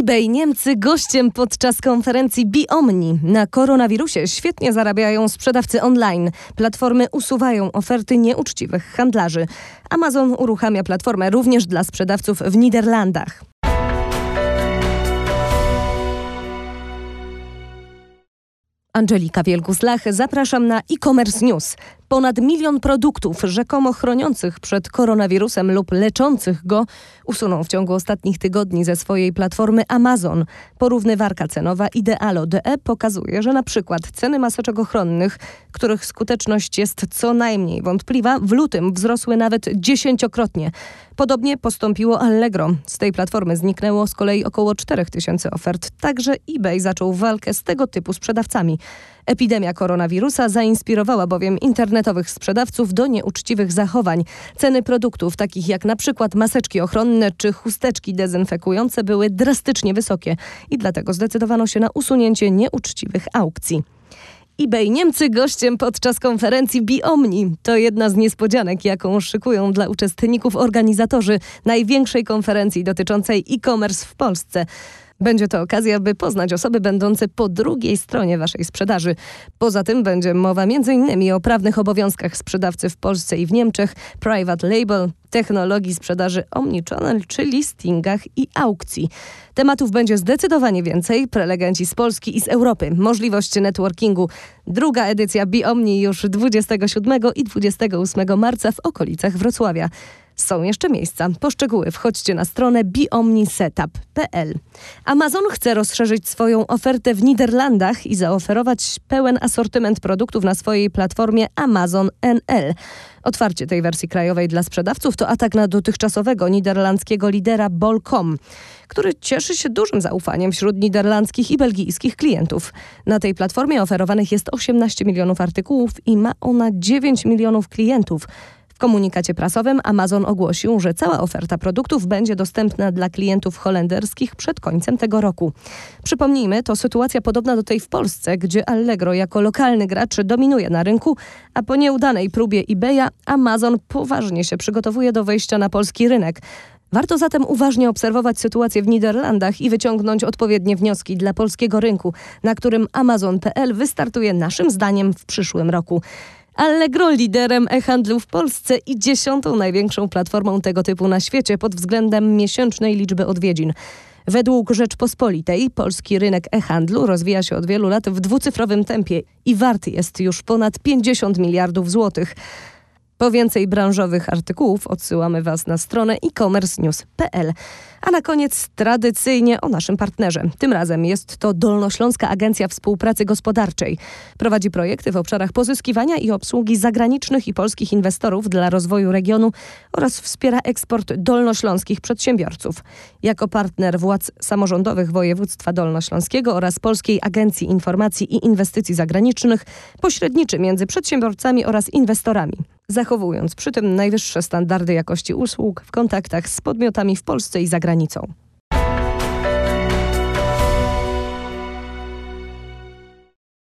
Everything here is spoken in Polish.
eBay Niemcy gościem podczas konferencji Biomni. Na koronawirusie świetnie zarabiają sprzedawcy online. Platformy usuwają oferty nieuczciwych handlarzy. Amazon uruchamia platformę również dla sprzedawców w Niderlandach. Angelika Wielgus-Lach, zapraszam na e-commerce news. Ponad milion produktów rzekomo chroniących przed koronawirusem lub leczących go usunął w ciągu ostatnich tygodni ze swojej platformy Amazon. Porównywarka cenowa Idealo.de pokazuje, że na przykład ceny maseczek ochronnych, których skuteczność jest co najmniej wątpliwa, w lutym wzrosły nawet dziesięciokrotnie. Podobnie postąpiło Allegro. Z tej platformy zniknęło z kolei około 4000 ofert. Także eBay zaczął walkę z tego typu sprzedawcami. Epidemia koronawirusa zainspirowała bowiem internetowych sprzedawców do nieuczciwych zachowań. Ceny produktów takich jak na przykład maseczki ochronne czy chusteczki dezynfekujące były drastycznie wysokie i dlatego zdecydowano się na usunięcie nieuczciwych aukcji eBay Niemcy gościem podczas konferencji Biomni. To jedna z niespodzianek, jaką szykują dla uczestników organizatorzy największej konferencji dotyczącej e-commerce w Polsce. Będzie to okazja, by poznać osoby będące po drugiej stronie waszej sprzedaży. Poza tym będzie mowa m.in. o prawnych obowiązkach sprzedawcy w Polsce i w Niemczech, private label, technologii sprzedaży omnichannel czy listingach i aukcji. Tematów będzie zdecydowanie więcej. Prelegenci z Polski i z Europy. Możliwość networkingu. Druga edycja Biomni już 27 i 28 marca w okolicach Wrocławia. Są jeszcze miejsca. Poszczegóły wchodźcie na stronę biomnisetup.pl. Amazon chce rozszerzyć swoją ofertę w Niderlandach i zaoferować pełen asortyment produktów na swojej platformie Amazon NL. Otwarcie tej wersji krajowej dla sprzedawców to atak na dotychczasowego niderlandzkiego lidera Bol.com, który cieszy się dużym zaufaniem wśród niderlandzkich i belgijskich klientów. Na tej platformie oferowanych jest 18 milionów artykułów i ma ona 9 milionów klientów. W komunikacie prasowym Amazon ogłosił, że cała oferta produktów będzie dostępna dla klientów holenderskich przed końcem tego roku. Przypomnijmy, to sytuacja podobna do tej w Polsce, gdzie Allegro jako lokalny gracz dominuje na rynku, a po nieudanej próbie eBaya Amazon poważnie się przygotowuje do wejścia na polski rynek. Warto zatem uważnie obserwować sytuację w Niderlandach i wyciągnąć odpowiednie wnioski dla polskiego rynku, na którym Amazon.pl wystartuje naszym zdaniem w przyszłym roku. Allegro liderem e-handlu w Polsce i dziesiątą największą platformą tego typu na świecie pod względem miesięcznej liczby odwiedzin. Według Rzeczpospolitej polski rynek e-handlu rozwija się od wielu lat w dwucyfrowym tempie i warty jest już ponad 50 miliardów złotych. Po więcej branżowych artykułów odsyłamy Was na stronę e-commercenews.pl. A na koniec tradycyjnie o naszym partnerze. Tym razem jest to Dolnośląska Agencja Współpracy Gospodarczej. Prowadzi projekty w obszarach pozyskiwania i obsługi zagranicznych i polskich inwestorów dla rozwoju regionu oraz wspiera eksport dolnośląskich przedsiębiorców. Jako partner władz samorządowych województwa dolnośląskiego oraz Polskiej Agencji Informacji i Inwestycji Zagranicznych pośredniczy między przedsiębiorcami oraz inwestorami zachowując przy tym najwyższe standardy jakości usług w kontaktach z podmiotami w Polsce i za granicą.